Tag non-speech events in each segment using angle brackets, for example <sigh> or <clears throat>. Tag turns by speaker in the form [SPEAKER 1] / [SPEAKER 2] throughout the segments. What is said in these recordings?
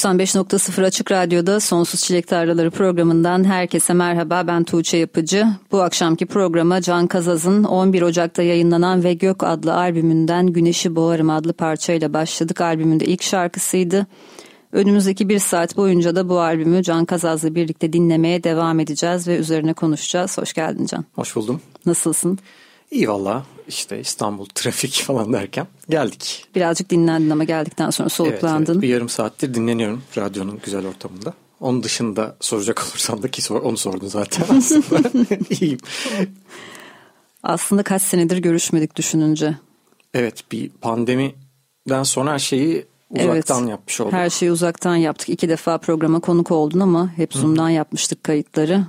[SPEAKER 1] 95.0 Açık Radyo'da Sonsuz Çilek Tarlaları programından herkese merhaba ben Tuğçe Yapıcı. Bu akşamki programa Can Kazaz'ın 11 Ocak'ta yayınlanan Ve Gök adlı albümünden Güneşi Boğarım adlı parçayla başladık. Albümünde ilk şarkısıydı. Önümüzdeki bir saat boyunca da bu albümü Can Kazaz'la birlikte dinlemeye devam edeceğiz ve üzerine konuşacağız. Hoş geldin Can.
[SPEAKER 2] Hoş buldum.
[SPEAKER 1] Nasılsın?
[SPEAKER 2] İyi valla işte İstanbul trafik <laughs> falan derken geldik.
[SPEAKER 1] Birazcık dinlendin ama geldikten sonra soluklandın. Evet, evet.
[SPEAKER 2] bir yarım saattir dinleniyorum radyonun güzel ortamında. Onun dışında soracak <laughs> olursan da ki sor, onu sordun zaten <laughs> aslında. İyiyim.
[SPEAKER 1] Aslında kaç senedir görüşmedik düşününce.
[SPEAKER 2] Evet bir pandemiden sonra her şeyi uzaktan evet, yapmış olduk.
[SPEAKER 1] Her şeyi uzaktan yaptık. İki defa programa konuk oldun ama hep Zoom'dan Hı. yapmıştık kayıtları.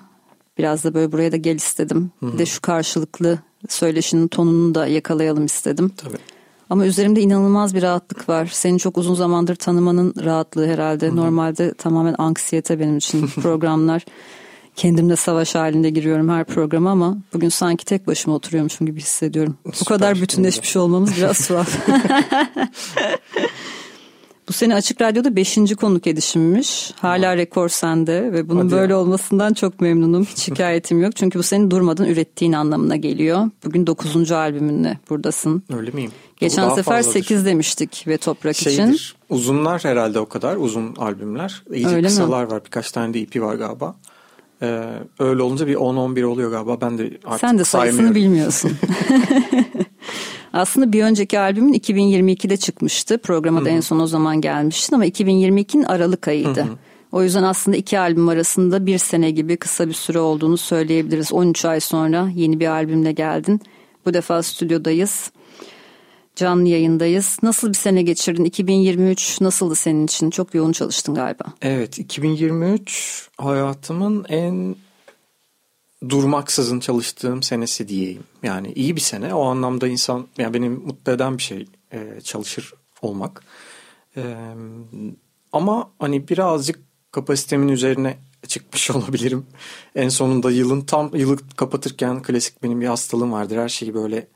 [SPEAKER 1] Biraz da böyle buraya da gel istedim. Hı. Bir de şu karşılıklı söyleşinin tonunu da yakalayalım istedim.
[SPEAKER 2] Tabii.
[SPEAKER 1] Ama üzerimde inanılmaz bir rahatlık var. Seni çok uzun zamandır tanımanın rahatlığı herhalde. Hı-hı. Normalde tamamen anksiyete benim için <laughs> programlar. Kendimle savaş halinde giriyorum her programa ama bugün sanki tek başıma oturuyormuşum gibi hissediyorum. Süper. Bu kadar bütünleşmiş olmamız biraz tuhaf. <laughs> Bu sene Açık Radyo'da 5. konuk edişimmiş. Hala rekor sende ve bunun Hadi böyle ya. olmasından çok memnunum. Hiç şikayetim yok. Çünkü bu senin durmadan ürettiğin anlamına geliyor. Bugün 9. albümünle buradasın.
[SPEAKER 2] Öyle miyim?
[SPEAKER 1] Geçen sefer fazladır. 8 demiştik ve Toprak Şeydir, için.
[SPEAKER 2] Uzunlar herhalde o kadar. Uzun albümler. İyice Öyle kısalar mi? var. Birkaç tane de EP var galiba. Ee, öyle olunca bir 10-11 oluyor galiba. Ben de artık
[SPEAKER 1] Sen de sayısını bilmiyorsun. <laughs> Aslında bir önceki albümün 2022'de çıkmıştı. Programa da en son o zaman gelmiştin ama 2022'nin Aralık ayıydı. Hı-hı. O yüzden aslında iki albüm arasında bir sene gibi kısa bir süre olduğunu söyleyebiliriz. 13 ay sonra yeni bir albümle geldin. Bu defa stüdyodayız. Canlı yayındayız. Nasıl bir sene geçirdin? 2023 nasıldı senin için? Çok yoğun çalıştın galiba.
[SPEAKER 2] Evet 2023 hayatımın en durmaksızın çalıştığım senesi diyeyim. Yani iyi bir sene. O anlamda insan yani benim mutlu eden bir şey e, çalışır olmak. E, ama hani birazcık kapasitemin üzerine çıkmış <laughs> olabilirim. En sonunda yılın tam yılı kapatırken klasik benim bir hastalığım vardır. Her şeyi böyle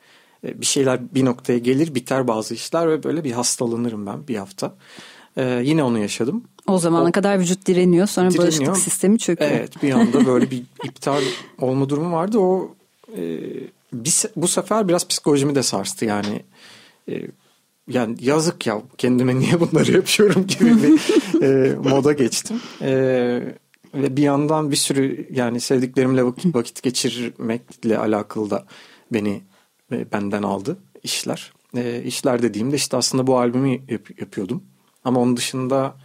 [SPEAKER 2] e, bir şeyler bir noktaya gelir biter bazı işler ve böyle bir hastalanırım ben bir hafta. Ee, yine onu yaşadım.
[SPEAKER 1] O zamana o, kadar vücut direniyor sonra direniyor. bağışıklık sistemi çöküyor.
[SPEAKER 2] Evet bir anda böyle bir <laughs> iptal olma durumu vardı. O e, bir, bu sefer biraz psikolojimi de sarstı yani. E, yani yazık ya kendime <laughs> niye bunları yapıyorum gibi bir e, moda geçtim. E, ve bir yandan bir sürü yani sevdiklerimle vakit, vakit geçirmekle alakalı da beni e, benden aldı işler. E, işler dediğimde işte aslında bu albümü yap, yapıyordum. Ama onun dışında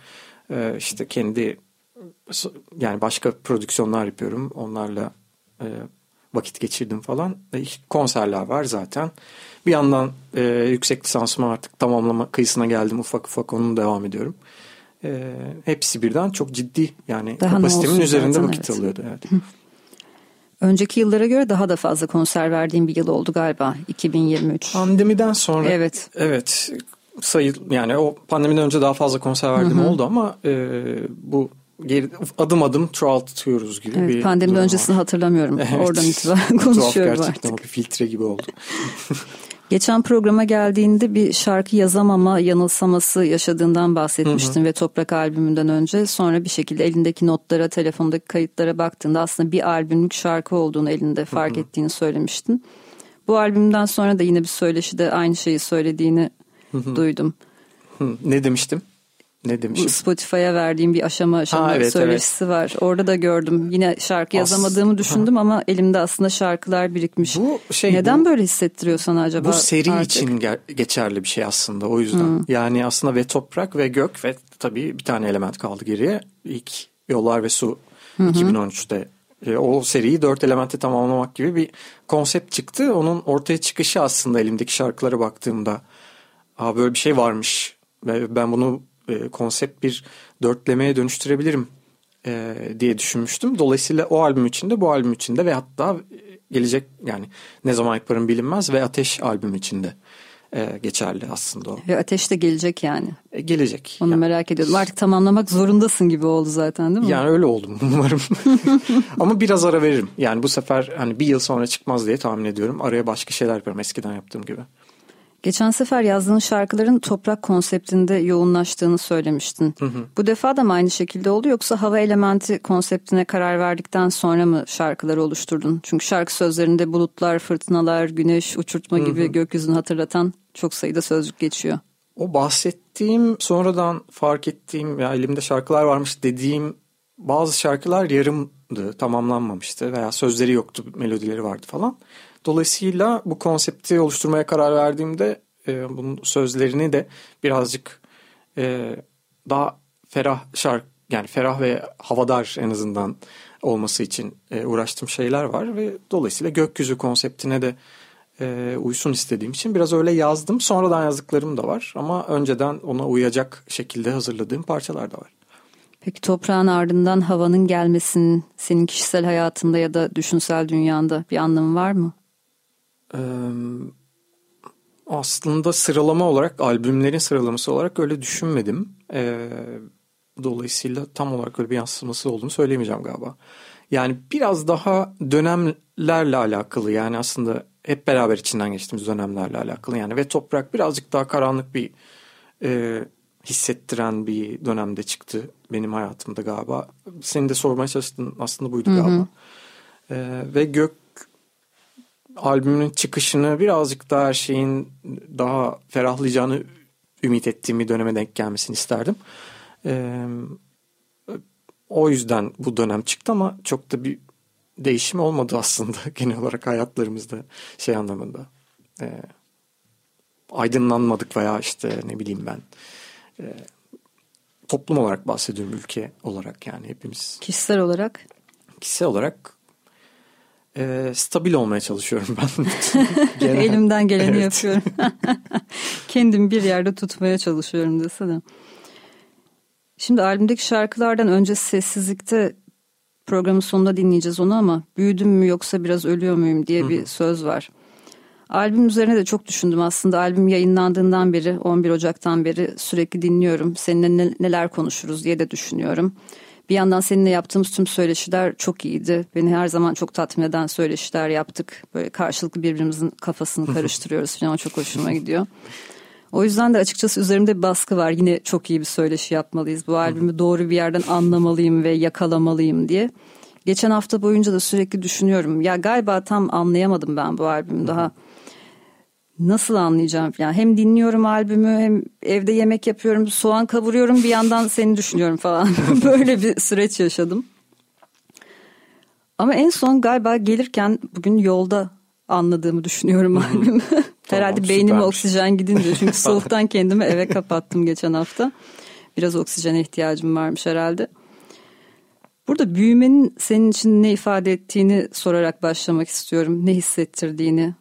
[SPEAKER 2] e, işte kendi yani başka prodüksiyonlar yapıyorum. Onlarla e, vakit geçirdim falan. E, konserler var zaten. Bir yandan e, yüksek lisansımı artık tamamlama kıyısına geldim. Ufak ufak onun devam ediyorum. E, hepsi birden çok ciddi yani daha kapasitemin üzerinde zaten, vakit evet. alıyordu. Evet.
[SPEAKER 1] Önceki yıllara göre daha da fazla konser verdiğim bir yıl oldu galiba 2023.
[SPEAKER 2] Pandemiden sonra evet. Evet sayı yani o pandemiden önce daha fazla konser verdiğim hı hı. oldu ama e, bu geri, adım adım çoğaltıyoruz gibi
[SPEAKER 1] evet,
[SPEAKER 2] bir
[SPEAKER 1] pandemiden öncesini hatırlamıyorum. Evet. Oradan <laughs> itibaren konuşuyorum Tuhaf gerçekten
[SPEAKER 2] artık. bir filtre gibi oldu. <laughs>
[SPEAKER 1] Geçen programa geldiğinde bir şarkı yazamama yanılsaması yaşadığından bahsetmiştin hı hı. ve Toprak albümünden önce. Sonra bir şekilde elindeki notlara, telefondaki kayıtlara baktığında aslında bir albümlük şarkı olduğunu elinde fark hı hı. ettiğini söylemiştin. Bu albümden sonra da yine bir söyleşide aynı şeyi söylediğini duydum.
[SPEAKER 2] ne demiştim? ne demişim?
[SPEAKER 1] Spotify'a verdiğim bir aşama aşama ha, evet, söyleşisi evet. var. Orada da gördüm. Yine şarkı yazamadığımı As- düşündüm ha. ama elimde aslında şarkılar birikmiş. Bu şey Neden bu, böyle hissettiriyor sana acaba?
[SPEAKER 2] Bu seri
[SPEAKER 1] artık?
[SPEAKER 2] için geçerli bir şey aslında o yüzden. Hmm. Yani aslında ve toprak ve gök ve tabii bir tane element kaldı geriye. İlk yollar ve su hı 2013'te e, o seriyi dört elemente tamamlamak gibi bir konsept çıktı. Onun ortaya çıkışı aslında elimdeki şarkılara baktığımda Aa, böyle bir şey varmış ve ben bunu e, konsept bir dörtlemeye dönüştürebilirim e, diye düşünmüştüm. Dolayısıyla o albüm içinde bu albüm içinde ve hatta gelecek yani ne zaman yaparım bilinmez ve Ateş albüm içinde e, geçerli aslında o.
[SPEAKER 1] Ve Ateş de gelecek yani.
[SPEAKER 2] E, gelecek.
[SPEAKER 1] Onu
[SPEAKER 2] yani.
[SPEAKER 1] merak ediyordum. Artık tamamlamak zorundasın gibi oldu zaten değil mi?
[SPEAKER 2] Yani öyle oldum <laughs> umarım. <laughs> Ama biraz ara veririm. Yani bu sefer hani bir yıl sonra çıkmaz diye tahmin ediyorum. Araya başka şeyler yaparım eskiden yaptığım gibi.
[SPEAKER 1] Geçen sefer yazdığın şarkıların toprak konseptinde yoğunlaştığını söylemiştin. Hı hı. Bu defa da mı aynı şekilde oldu yoksa hava elementi konseptine karar verdikten sonra mı şarkıları oluşturdun? Çünkü şarkı sözlerinde bulutlar, fırtınalar, güneş, uçurtma gibi hı hı. gökyüzünü hatırlatan çok sayıda sözcük geçiyor.
[SPEAKER 2] O bahsettiğim sonradan fark ettiğim ya elimde şarkılar varmış dediğim bazı şarkılar yarımdı, tamamlanmamıştı veya sözleri yoktu, melodileri vardı falan. Dolayısıyla bu konsepti oluşturmaya karar verdiğimde e, bunun sözlerini de birazcık e, daha ferah şarkı yani ferah ve havadar en azından olması için e, uğraştığım şeyler var ve dolayısıyla gökyüzü konseptine de e, uysun istediğim için biraz öyle yazdım. Sonradan yazdıklarım da var ama önceden ona uyacak şekilde hazırladığım parçalar da var.
[SPEAKER 1] Peki toprağın ardından havanın gelmesinin senin kişisel hayatında ya da düşünsel dünyanda bir anlamı var mı?
[SPEAKER 2] Aslında sıralama olarak albümlerin sıralaması olarak öyle düşünmedim. dolayısıyla tam olarak öyle bir yansıması olduğunu söyleyemeyeceğim galiba. Yani biraz daha dönemlerle alakalı yani aslında hep beraber içinden geçtiğimiz dönemlerle alakalı yani ve toprak birazcık daha karanlık bir e, hissettiren bir dönemde çıktı benim hayatımda galiba. Senin de sormaya çalıştığın aslında buydu galiba. Hı hı. E, ve gök albümün çıkışını birazcık daha her şeyin daha ferahlayacağını ümit ettiğim bir döneme denk gelmesini isterdim. Ee, o yüzden bu dönem çıktı ama çok da bir değişim olmadı aslında <laughs> genel olarak hayatlarımızda şey anlamında. Ee, aydınlanmadık veya işte ne bileyim ben e, toplum olarak bahsediyorum ülke olarak yani hepimiz.
[SPEAKER 1] Kişisel olarak?
[SPEAKER 2] Kişisel olarak e, stabil olmaya çalışıyorum ben. <laughs>
[SPEAKER 1] Elimden geleni evet. yapıyorum. <laughs> Kendimi bir yerde tutmaya çalışıyorum desene. Şimdi albümdeki şarkılardan önce sessizlikte programın sonunda dinleyeceğiz onu ama büyüdüm mü yoksa biraz ölüyor muyum diye bir söz var. Albüm üzerine de çok düşündüm aslında. Albüm yayınlandığından beri 11 Ocak'tan beri sürekli dinliyorum. Seninle neler konuşuruz diye de düşünüyorum. Bir yandan seninle yaptığımız tüm söyleşiler çok iyiydi. Beni her zaman çok tatmin eden söyleşiler yaptık. Böyle karşılıklı birbirimizin kafasını karıştırıyoruz falan. Çok hoşuma gidiyor. O yüzden de açıkçası üzerimde bir baskı var. Yine çok iyi bir söyleşi yapmalıyız. Bu albümü doğru bir yerden anlamalıyım ve yakalamalıyım diye. Geçen hafta boyunca da sürekli düşünüyorum. Ya galiba tam anlayamadım ben bu albümü daha nasıl anlayacağım falan. Hem dinliyorum albümü hem evde yemek yapıyorum, soğan kavuruyorum bir yandan seni düşünüyorum falan. <laughs> Böyle bir süreç yaşadım. Ama en son galiba gelirken bugün yolda anladığımı düşünüyorum albümü. <laughs> Herhalde tamam, beynime oksijen gidince çünkü <laughs> soğuktan kendimi eve kapattım geçen hafta. Biraz oksijene ihtiyacım varmış herhalde. Burada büyümenin senin için ne ifade ettiğini sorarak başlamak istiyorum. Ne hissettirdiğini,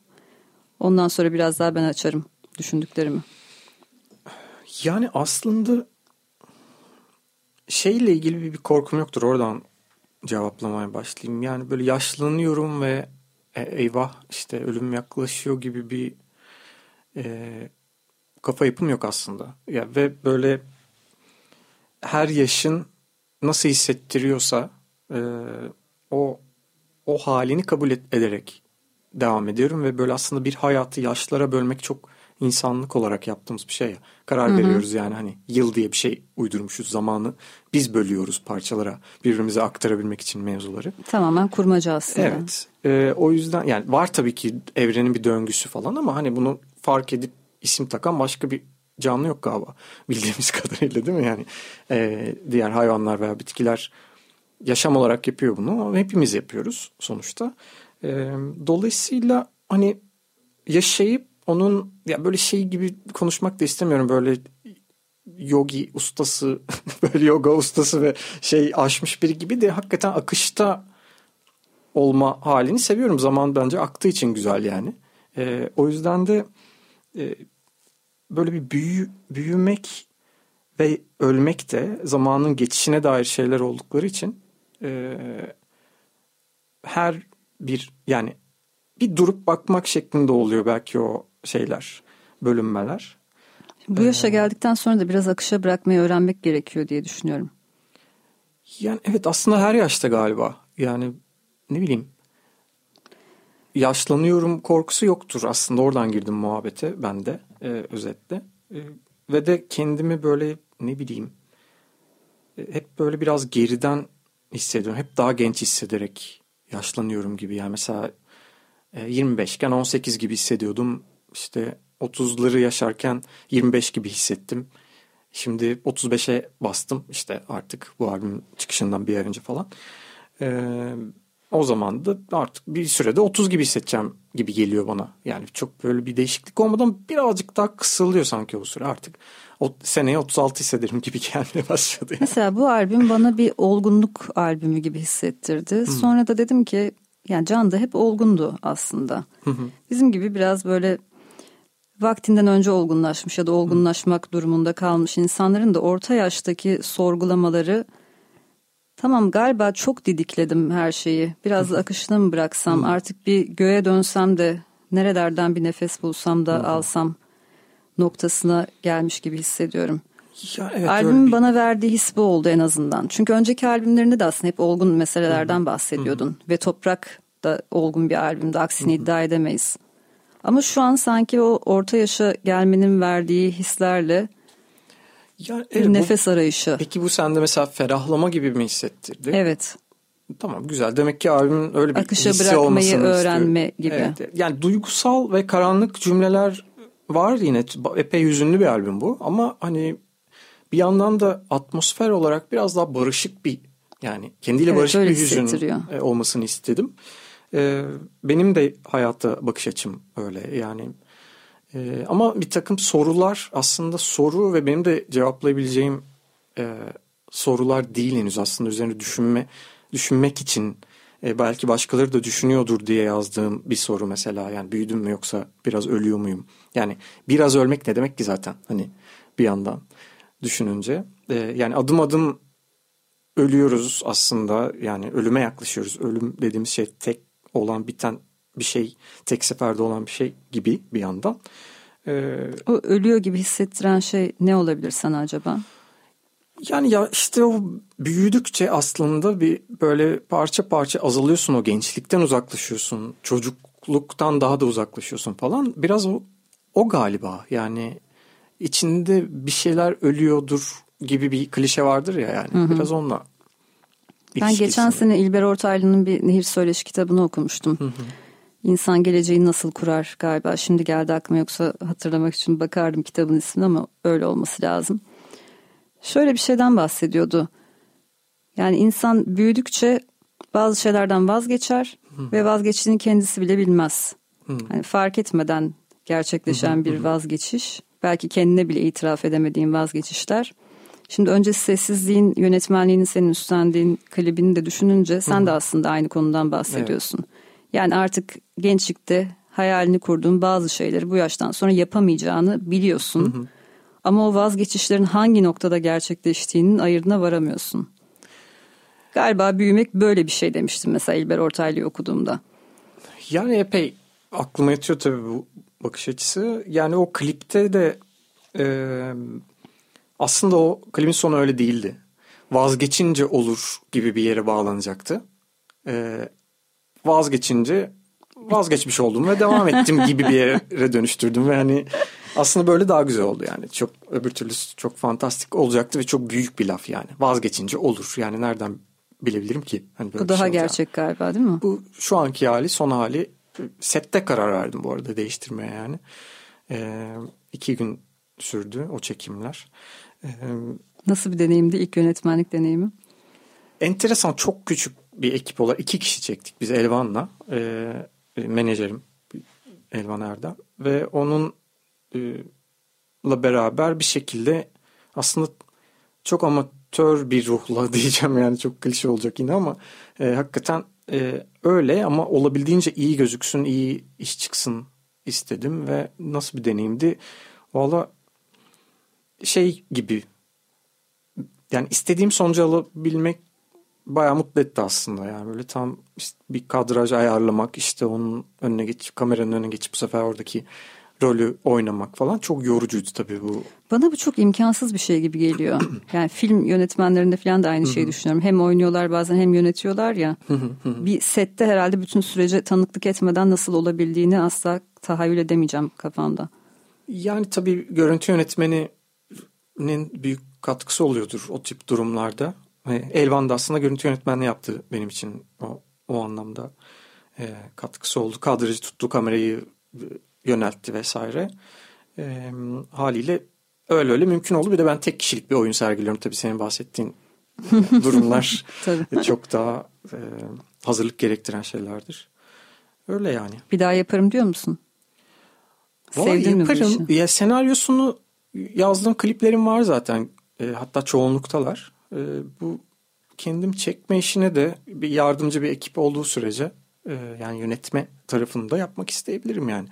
[SPEAKER 1] Ondan sonra biraz daha ben açarım düşündüklerimi.
[SPEAKER 2] Yani aslında şeyle ilgili bir korkum yoktur. Oradan cevaplamaya başlayayım. Yani böyle yaşlanıyorum ve e, eyvah işte ölüm yaklaşıyor gibi bir e, kafa yapım yok aslında. Ya ve böyle her yaşın nasıl hissettiriyorsa e, o o halini kabul et, ederek devam ediyorum ve böyle aslında bir hayatı yaşlara bölmek çok insanlık olarak yaptığımız bir şey ya. Karar Hı-hı. veriyoruz yani hani yıl diye bir şey uydurmuşuz zamanı. Biz bölüyoruz parçalara birbirimize aktarabilmek için mevzuları.
[SPEAKER 1] Tamamen kurmaca aslında.
[SPEAKER 2] Evet. E, o yüzden yani var tabii ki evrenin bir döngüsü falan ama hani bunu fark edip isim takan başka bir canlı yok galiba <laughs> bildiğimiz kadarıyla değil mi? Yani e, diğer hayvanlar veya bitkiler yaşam olarak yapıyor bunu ama hepimiz yapıyoruz sonuçta. E, dolayısıyla hani yaşayıp onun ya böyle şey gibi konuşmak da istemiyorum böyle yogi ustası <laughs> böyle yoga ustası ve şey aşmış biri gibi de hakikaten akışta olma halini seviyorum. Zaman bence aktığı için güzel yani. E, o yüzden de e, böyle bir büyü, büyümek ve ölmek de zamanın geçişine dair şeyler oldukları için e, her bir yani bir durup bakmak şeklinde oluyor belki o şeyler, bölünmeler.
[SPEAKER 1] Bu yaşa ee, geldikten sonra da biraz akışa bırakmayı öğrenmek gerekiyor diye düşünüyorum.
[SPEAKER 2] Yani evet aslında her yaşta galiba. Yani ne bileyim yaşlanıyorum korkusu yoktur aslında oradan girdim muhabbete ben de e, özetle. E, ve de kendimi böyle ne bileyim e, hep böyle biraz geriden hissediyorum. Hep daha genç hissederek yaşlanıyorum gibi. Yani mesela e, 25 iken 18 gibi hissediyordum. İşte 30'ları yaşarken 25 gibi hissettim. Şimdi 35'e bastım işte artık bu albüm çıkışından bir ay önce falan. Ee, o zaman da artık bir sürede 30 gibi hissedeceğim gibi geliyor bana. Yani çok böyle bir değişiklik olmadan birazcık daha kısalıyor sanki o süre artık. O seneye 36 hissederim gibi <laughs> gelmeye başladı. Yani.
[SPEAKER 1] Mesela bu albüm bana bir olgunluk albümü gibi hissettirdi. Hmm. Sonra da dedim ki yani Can da hep olgundu aslında. Bizim gibi biraz böyle vaktinden önce olgunlaşmış ya da olgunlaşmak durumunda kalmış insanların da orta yaştaki sorgulamaları tamam galiba çok didikledim her şeyi. Biraz akışına mı bıraksam? Artık bir göğe dönsem de nerelerden bir nefes bulsam da alsam noktasına gelmiş gibi hissediyorum. Ya evet, Albümün bir... bana verdiği his bu oldu en azından. Çünkü önceki albümlerinde de aslında hep olgun meselelerden bahsediyordun. Ve Toprak da olgun bir albümde aksini iddia edemeyiz. Ama şu an sanki o orta yaşa gelmenin verdiği hislerle ya, evet, nefes bu, arayışı.
[SPEAKER 2] Peki bu sende mesela ferahlama gibi mi hissettirdi?
[SPEAKER 1] Evet.
[SPEAKER 2] Tamam güzel. Demek ki albümün öyle bir
[SPEAKER 1] Akışa hissi bırakmayı öğrenme
[SPEAKER 2] istiyor.
[SPEAKER 1] gibi.
[SPEAKER 2] Evet, yani duygusal ve karanlık cümleler var yine. Epey hüzünlü bir albüm bu. Ama hani bir yandan da atmosfer olarak biraz daha barışık bir yani kendiyle evet, barışık bir hüzün e, olmasını istedim. E, benim de hayata bakış açım öyle yani. E, ama bir takım sorular aslında soru ve benim de cevaplayabileceğim e, sorular değil henüz aslında üzerine düşünme düşünmek için e, belki başkaları da düşünüyordur diye yazdığım bir soru mesela yani büyüdüm mü yoksa biraz ölüyor muyum? Yani biraz ölmek ne demek ki zaten hani bir yandan düşününce e, yani adım adım ölüyoruz aslında yani ölüme yaklaşıyoruz. Ölüm dediğimiz şey tek olan biten bir şey tek seferde olan bir şey gibi bir yandan.
[SPEAKER 1] Ee, o ölüyor gibi hissettiren şey ne olabilir sana acaba?
[SPEAKER 2] Yani ya işte o büyüdükçe aslında bir böyle parça parça azalıyorsun o gençlikten uzaklaşıyorsun. Çocukluktan daha da uzaklaşıyorsun falan. Biraz o, o galiba yani içinde bir şeyler ölüyordur gibi bir klişe vardır ya yani. Hı hı. Biraz onunla
[SPEAKER 1] ben geçen sene İlber Ortaylı'nın bir Nehir Söyleşi kitabını okumuştum. Hı hı. İnsan geleceği nasıl kurar galiba. Şimdi geldi aklıma yoksa hatırlamak için bakardım kitabın ismini ama öyle olması lazım. Şöyle bir şeyden bahsediyordu. Yani insan büyüdükçe bazı şeylerden vazgeçer hı. ve vazgeçtiğini kendisi bile bilmez. Hı. Yani fark etmeden gerçekleşen hı bir vazgeçiş. Belki kendine bile itiraf edemediğin vazgeçişler Şimdi önce sessizliğin yönetmenliğini senin üstlendiğin klibini de düşününce sen de aslında aynı konudan bahsediyorsun. Evet. Yani artık gençlikte hayalini kurduğun bazı şeyleri bu yaştan sonra yapamayacağını biliyorsun. Hı hı. Ama o vazgeçişlerin hangi noktada gerçekleştiğinin ayırdına varamıyorsun. Galiba büyümek böyle bir şey demiştim mesela İlber Ortaylı'yı okuduğumda.
[SPEAKER 2] Yani epey aklıma yatıyor tabii bu bakış açısı. Yani o klipte de e, aslında o klibin sonu öyle değildi. Vazgeçince olur gibi bir yere bağlanacaktı. Ee, vazgeçince vazgeçmiş oldum ve devam ettim gibi bir yere dönüştürdüm ve hani aslında böyle daha güzel oldu yani. Çok öbür türlü çok fantastik olacaktı ve çok büyük bir laf yani. Vazgeçince olur. Yani nereden bilebilirim ki? Hani
[SPEAKER 1] böyle bu daha şey gerçek galiba değil mi?
[SPEAKER 2] Bu şu anki hali, son hali sette karar verdim bu arada değiştirmeye yani. Ee, iki gün sürdü o çekimler.
[SPEAKER 1] Ee, Nasıl bir deneyimdi ilk yönetmenlik deneyimi?
[SPEAKER 2] Enteresan çok küçük bir ekip olarak iki kişi çektik biz Elvan'la. E, menajerim Elvan Erdem ve onun e, beraber bir şekilde aslında çok amatör bir ruhla <laughs> diyeceğim yani çok klişe olacak yine ama e, hakikaten e, öyle ama olabildiğince iyi gözüksün, iyi iş çıksın istedim ve nasıl bir deneyimdi? Valla şey gibi yani istediğim sonucu alabilmek bayağı mutlu etti aslında yani böyle tam işte bir kadraj ayarlamak işte onun önüne geçip kameranın önüne geçip bu sefer oradaki rolü oynamak falan çok yorucuydu tabii bu.
[SPEAKER 1] Bana bu çok imkansız bir şey gibi geliyor. <clears throat> yani film yönetmenlerinde falan da aynı şeyi düşünüyorum. Hem oynuyorlar bazen hem yönetiyorlar ya. bir sette herhalde bütün sürece tanıklık etmeden nasıl olabildiğini asla tahayyül edemeyeceğim kafamda.
[SPEAKER 2] Yani tabii görüntü yönetmeninin büyük katkısı oluyordur o tip durumlarda. Elvan da aslında görüntü yönetmenliği yaptı benim için o, o anlamda e, katkısı oldu. Kadrajı tuttu, kamerayı e, yöneltti vesaire. E, haliyle öyle öyle mümkün oldu. Bir de ben tek kişilik bir oyun sergiliyorum. Tabii senin bahsettiğin durumlar <laughs> çok daha e, hazırlık gerektiren şeylerdir. Öyle yani.
[SPEAKER 1] Bir daha yaparım diyor musun?
[SPEAKER 2] Vallahi Sevdin yaparım. mi bu işi? Ya senaryosunu yazdığım kliplerim var zaten. E, hatta çoğunluktalar. E, bu kendim çekme işine de bir yardımcı bir ekip olduğu sürece e, yani yönetme tarafında yapmak isteyebilirim yani.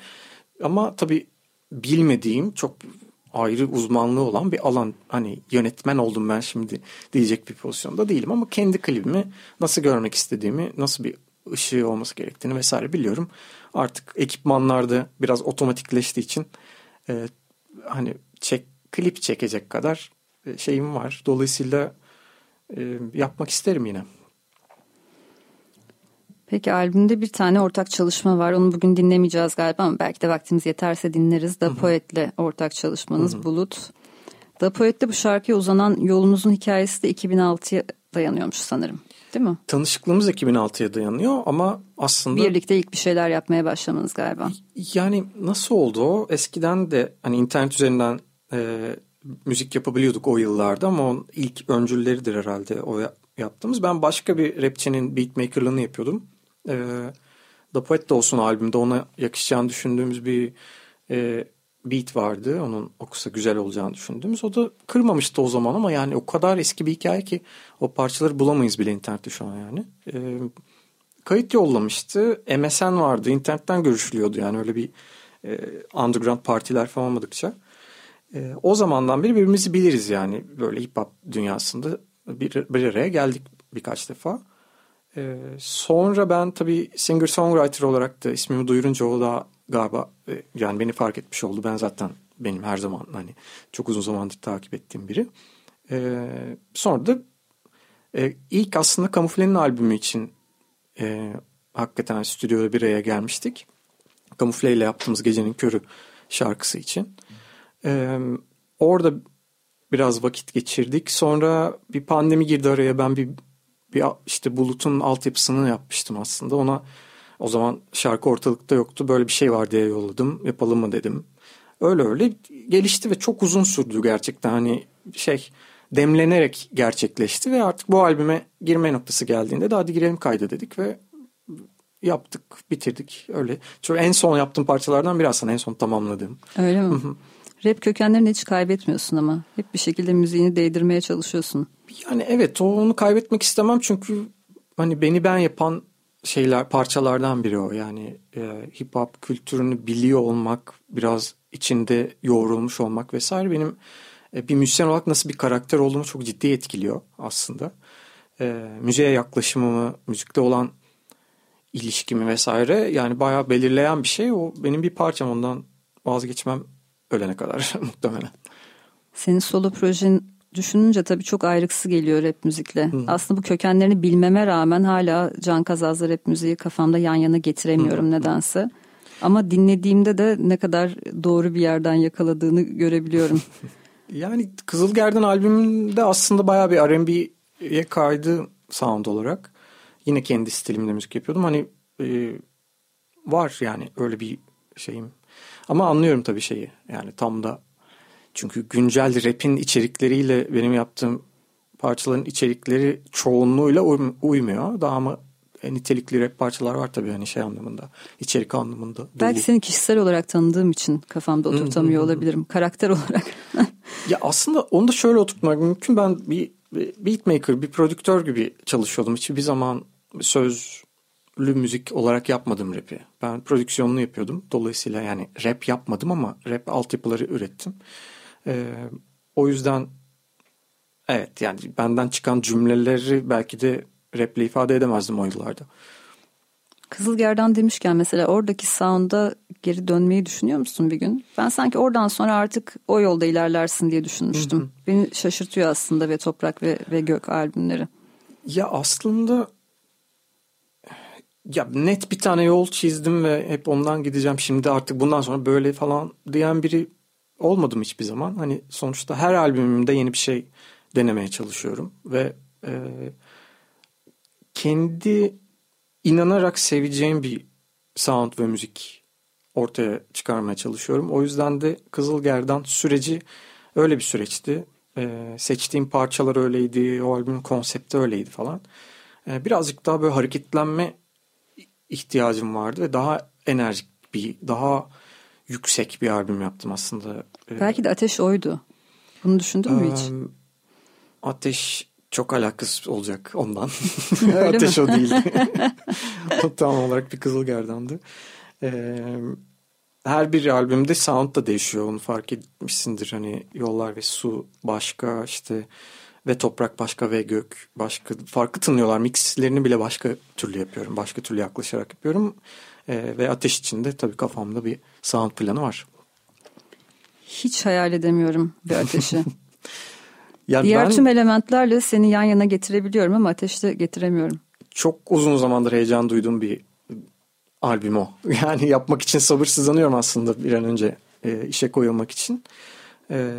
[SPEAKER 2] Ama tabii bilmediğim çok ayrı uzmanlığı olan bir alan. Hani yönetmen oldum ben şimdi diyecek bir pozisyonda değilim ama kendi klibimi nasıl görmek istediğimi, nasıl bir ışığı olması gerektiğini vesaire biliyorum. Artık ekipmanlarda biraz otomatikleştiği için e, hani çek klip çekecek kadar e, şeyim var. Dolayısıyla e, yapmak isterim yine.
[SPEAKER 1] Peki albümde bir tane ortak çalışma var. Onu bugün dinlemeyeceğiz galiba ama belki de vaktimiz yeterse dinleriz. Da Poet'le ortak çalışmanız Hı-hı. Bulut. Da Poet'te bu şarkıya uzanan yolunuzun hikayesi de 2006'ya dayanıyormuş sanırım. Değil mi?
[SPEAKER 2] Tanışıklığımız 2006'ya dayanıyor ama aslında...
[SPEAKER 1] Birlikte ilk bir şeyler yapmaya başlamanız galiba.
[SPEAKER 2] Yani nasıl oldu o? Eskiden de hani internet üzerinden e, müzik yapabiliyorduk o yıllarda ama onun ilk öncülleridir herhalde o yaptığımız. Ben başka bir rapçinin beatmakerlığını yapıyordum. E, The Poet de olsun albümde ona yakışacağını düşündüğümüz bir e, beat vardı. Onun okusa güzel olacağını düşündüğümüz. O da kırmamıştı o zaman ama yani o kadar eski bir hikaye ki o parçaları bulamayız bile internette şu an yani. E, kayıt yollamıştı. MSN vardı. internetten görüşülüyordu yani öyle bir e, underground partiler falan olmadıkça. E, o zamandan beri birbirimizi biliriz yani böyle hip hop dünyasında bir, bir araya geldik birkaç defa. E, sonra ben tabii singer songwriter olarak da ismimi duyurunca o da galiba e, yani beni fark etmiş oldu. Ben zaten benim her zaman hani çok uzun zamandır takip ettiğim biri. E, sonra da e, ilk aslında Kamufle'nin albümü için e, hakikaten stüdyoda bir araya gelmiştik. Kamufle ile yaptığımız Gecenin Körü şarkısı için. Ee, orada biraz vakit geçirdik. Sonra bir pandemi girdi araya. Ben bir, bir işte Bulut'un altyapısını yapmıştım aslında. Ona o zaman şarkı ortalıkta yoktu. Böyle bir şey var diye yolladım. Yapalım mı dedim. Öyle öyle gelişti ve çok uzun sürdü gerçekten. Hani şey demlenerek gerçekleşti ve artık bu albüme girme noktası geldiğinde de hadi girelim kayda dedik ve yaptık, bitirdik. Öyle. Çünkü en son yaptığım parçalardan biraz en son tamamladığım.
[SPEAKER 1] Öyle mi? Rap kökenlerini hiç kaybetmiyorsun ama. Hep bir şekilde müziğini değdirmeye çalışıyorsun.
[SPEAKER 2] Yani evet onu kaybetmek istemem çünkü hani beni ben yapan şeyler parçalardan biri o. Yani e, hip hop kültürünü biliyor olmak, biraz içinde yoğrulmuş olmak vesaire benim e, bir müzisyen olarak nasıl bir karakter olduğumu çok ciddi etkiliyor aslında. E, müziğe yaklaşımımı, müzikte olan ilişkimi vesaire yani bayağı belirleyen bir şey. O benim bir parçam ondan vazgeçmem ölene kadar <laughs> muhtemelen.
[SPEAKER 1] Senin solo projen düşününce tabii çok ayrıksı geliyor rap müzikle. Hı. Aslında bu kökenlerini bilmeme rağmen hala Can Kazaz'la rap müziği kafamda yan yana getiremiyorum Hı. nedense. Ama dinlediğimde de ne kadar doğru bir yerden yakaladığını görebiliyorum. <laughs> <laughs>
[SPEAKER 2] yani Kızılgerden albümünde aslında bayağı bir R&B'ye kaydı sound olarak. Yine kendi stilimde müzik yapıyordum. Hani e, var yani öyle bir şeyim ama anlıyorum tabii şeyi. Yani tam da çünkü güncel rap'in içerikleriyle benim yaptığım parçaların içerikleri çoğunluğuyla uymuyor. Daha ama nitelikli rap parçalar var tabii hani şey anlamında, içerik anlamında. Dolu.
[SPEAKER 1] Belki seni kişisel olarak tanıdığım için kafamda oturtamıyor olabilirim. Karakter olarak. <laughs>
[SPEAKER 2] ya aslında onu da şöyle oturtmak mümkün. Ben bir beatmaker, bir prodüktör gibi çalışıyordum. Hiçbir zaman sözlü müzik olarak yapmadım rap'i. Ben prodüksiyonunu yapıyordum. Dolayısıyla yani rap yapmadım ama rap altyapıları ürettim. Ee, o yüzden evet yani benden çıkan cümleleri belki de raple ifade edemezdim o yıllarda.
[SPEAKER 1] Kızılgerdan demişken mesela oradaki sound'a geri dönmeyi düşünüyor musun bir gün? Ben sanki oradan sonra artık o yolda ilerlersin diye düşünmüştüm. Hı hı. Beni şaşırtıyor aslında ve Toprak ve, ve Gök albümleri.
[SPEAKER 2] Ya aslında ya net bir tane yol çizdim ve hep ondan gideceğim. Şimdi artık bundan sonra böyle falan diyen biri olmadım hiçbir zaman. Hani sonuçta her albümümde yeni bir şey denemeye çalışıyorum ve e, kendi inanarak seveceğim bir sound ve müzik ortaya çıkarmaya çalışıyorum. O yüzden de Kızıl Gerdan süreci öyle bir süreçti. Ee, seçtiğim parçalar öyleydi, o albümün konsepti öyleydi falan. Ee, birazcık daha böyle hareketlenme ihtiyacım vardı ve daha enerjik bir, daha yüksek bir albüm yaptım aslında.
[SPEAKER 1] Ee, Belki de Ateş oydu. Bunu düşündün mü hiç?
[SPEAKER 2] Ateş çok alakası olacak ondan. <laughs> Ateş o değil. <laughs> o tam olarak bir kızıl gerdandı. Ee, her bir albümde sound da değişiyor onu fark etmişsindir. Hani yollar ve su başka işte ve toprak başka ve gök başka farklı tınlıyorlar. Mixlerini bile başka türlü yapıyorum. Başka türlü yaklaşarak yapıyorum. Ee, ve ateş içinde tabii kafamda bir sound planı var.
[SPEAKER 1] Hiç hayal edemiyorum bir ateşi. <laughs> Yani Diğer ben, tüm elementlerle seni yan yana getirebiliyorum ama ateşte getiremiyorum.
[SPEAKER 2] Çok uzun zamandır heyecan duyduğum bir albüm o. <laughs> Yani yapmak için sabırsızlanıyorum aslında bir an önce e, işe koyulmak için. E,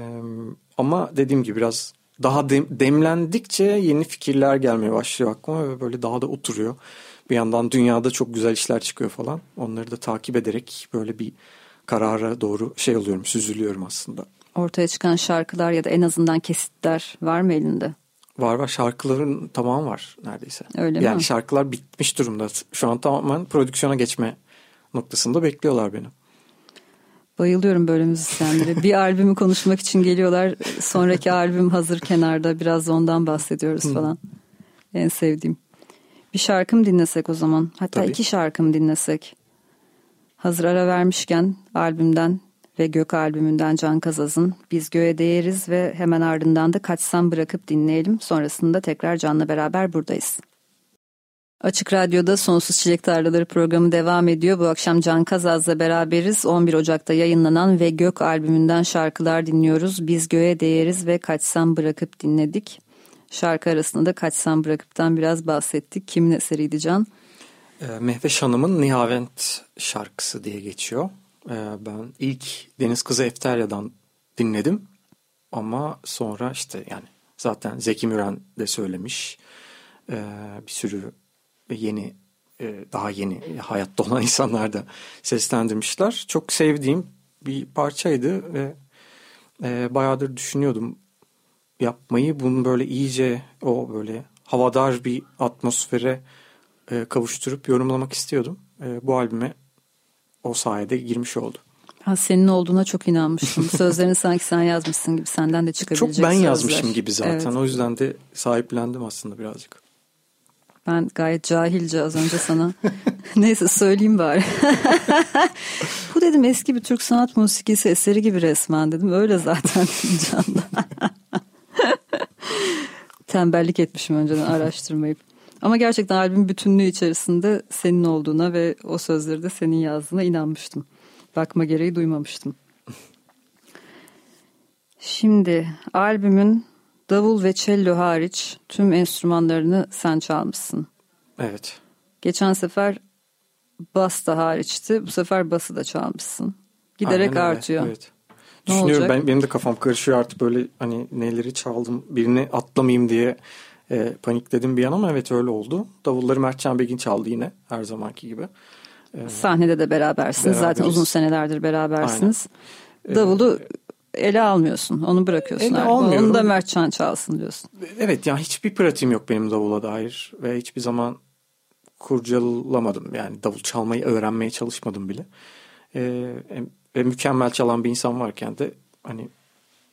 [SPEAKER 2] ama dediğim gibi biraz daha dem, demlendikçe yeni fikirler gelmeye başlıyor aklıma ve böyle daha da oturuyor. Bir yandan dünyada çok güzel işler çıkıyor falan. Onları da takip ederek böyle bir karara doğru şey oluyorum, süzülüyorum aslında
[SPEAKER 1] ortaya çıkan şarkılar ya da en azından kesitler var mı elinde?
[SPEAKER 2] Var var şarkıların tamamı var neredeyse.
[SPEAKER 1] Öyle
[SPEAKER 2] yani
[SPEAKER 1] mi?
[SPEAKER 2] şarkılar bitmiş durumda. Şu an tamamen prodüksiyona geçme noktasında bekliyorlar beni.
[SPEAKER 1] Bayılıyorum böyle müzisyenlere. bir albümü konuşmak için geliyorlar. Sonraki albüm hazır kenarda. Biraz ondan bahsediyoruz falan. en sevdiğim. Bir şarkım dinlesek o zaman. Hatta Tabii. iki şarkım dinlesek. Hazır ara vermişken albümden ve Gök albümünden Can Kazaz'ın Biz Göğe Değeriz ve hemen ardından da Kaçsam Bırakıp dinleyelim. Sonrasında tekrar Can'la beraber buradayız. Açık Radyo'da Sonsuz Çilek Tarlaları programı devam ediyor. Bu akşam Can Kazaz'la beraberiz. 11 Ocak'ta yayınlanan ve Gök albümünden şarkılar dinliyoruz. Biz Göğe Değeriz ve Kaçsam Bırakıp dinledik. Şarkı arasında da Kaçsam Bırakıp'tan biraz bahsettik. Kimin eseriydi Can?
[SPEAKER 2] Ee, Mehveş Hanım'ın Nihavent şarkısı diye geçiyor. Ee, ben ilk Deniz Kızı Efterya'dan dinledim. Ama sonra işte yani zaten Zeki Müren de söylemiş. Ee, bir sürü yeni e, daha yeni hayatta olan <laughs> insanlar da seslendirmişler. Çok sevdiğim bir parçaydı ve e, bayağıdır düşünüyordum yapmayı. Bunu böyle iyice o böyle havadar bir atmosfere e, kavuşturup yorumlamak istiyordum. Bu albüme o sayede girmiş oldu.
[SPEAKER 1] Ha, senin olduğuna çok inanmıştım. <laughs> Sözlerini sanki sen yazmışsın gibi senden de çıkabilecek
[SPEAKER 2] Çok ben
[SPEAKER 1] sözler.
[SPEAKER 2] yazmışım gibi zaten. Evet. O yüzden de sahiplendim aslında birazcık.
[SPEAKER 1] Ben gayet cahilce az önce sana <laughs> neyse söyleyeyim bari. <laughs> Bu dedim eski bir Türk sanat musikisi eseri gibi resmen dedim. Öyle zaten <laughs> canda. Tembellik etmişim önceden araştırmayıp. Ama gerçekten albüm bütünlüğü içerisinde senin olduğuna ve o sözleri de senin yazdığına inanmıştım. Bakma gereği duymamıştım. Şimdi albümün davul ve cello hariç tüm enstrümanlarını sen çalmışsın.
[SPEAKER 2] Evet.
[SPEAKER 1] Geçen sefer bas da hariçti. Bu sefer bası da çalmışsın. Giderek Aynen artıyor. Evet.
[SPEAKER 2] Ne Düşünüyorum olacak? ben benim de kafam karışıyor artık böyle hani neleri çaldım birini atlamayayım diye e, panikledim bir an ama evet öyle oldu. Davulları Mertcan Begin çaldı yine her zamanki gibi.
[SPEAKER 1] E, Sahnede de berabersiniz. Beraberiz. Zaten uzun senelerdir berabersiniz. Aynen. E, Davulu ele almıyorsun. Onu bırakıyorsun.
[SPEAKER 2] Ele almıyorum.
[SPEAKER 1] Onu da Mertcan çalsın diyorsun.
[SPEAKER 2] Evet yani hiçbir pratiğim yok benim davula dair ve hiçbir zaman kurcalamadım. Yani davul çalmayı öğrenmeye çalışmadım bile. Ee, ve mükemmel çalan bir insan varken de hani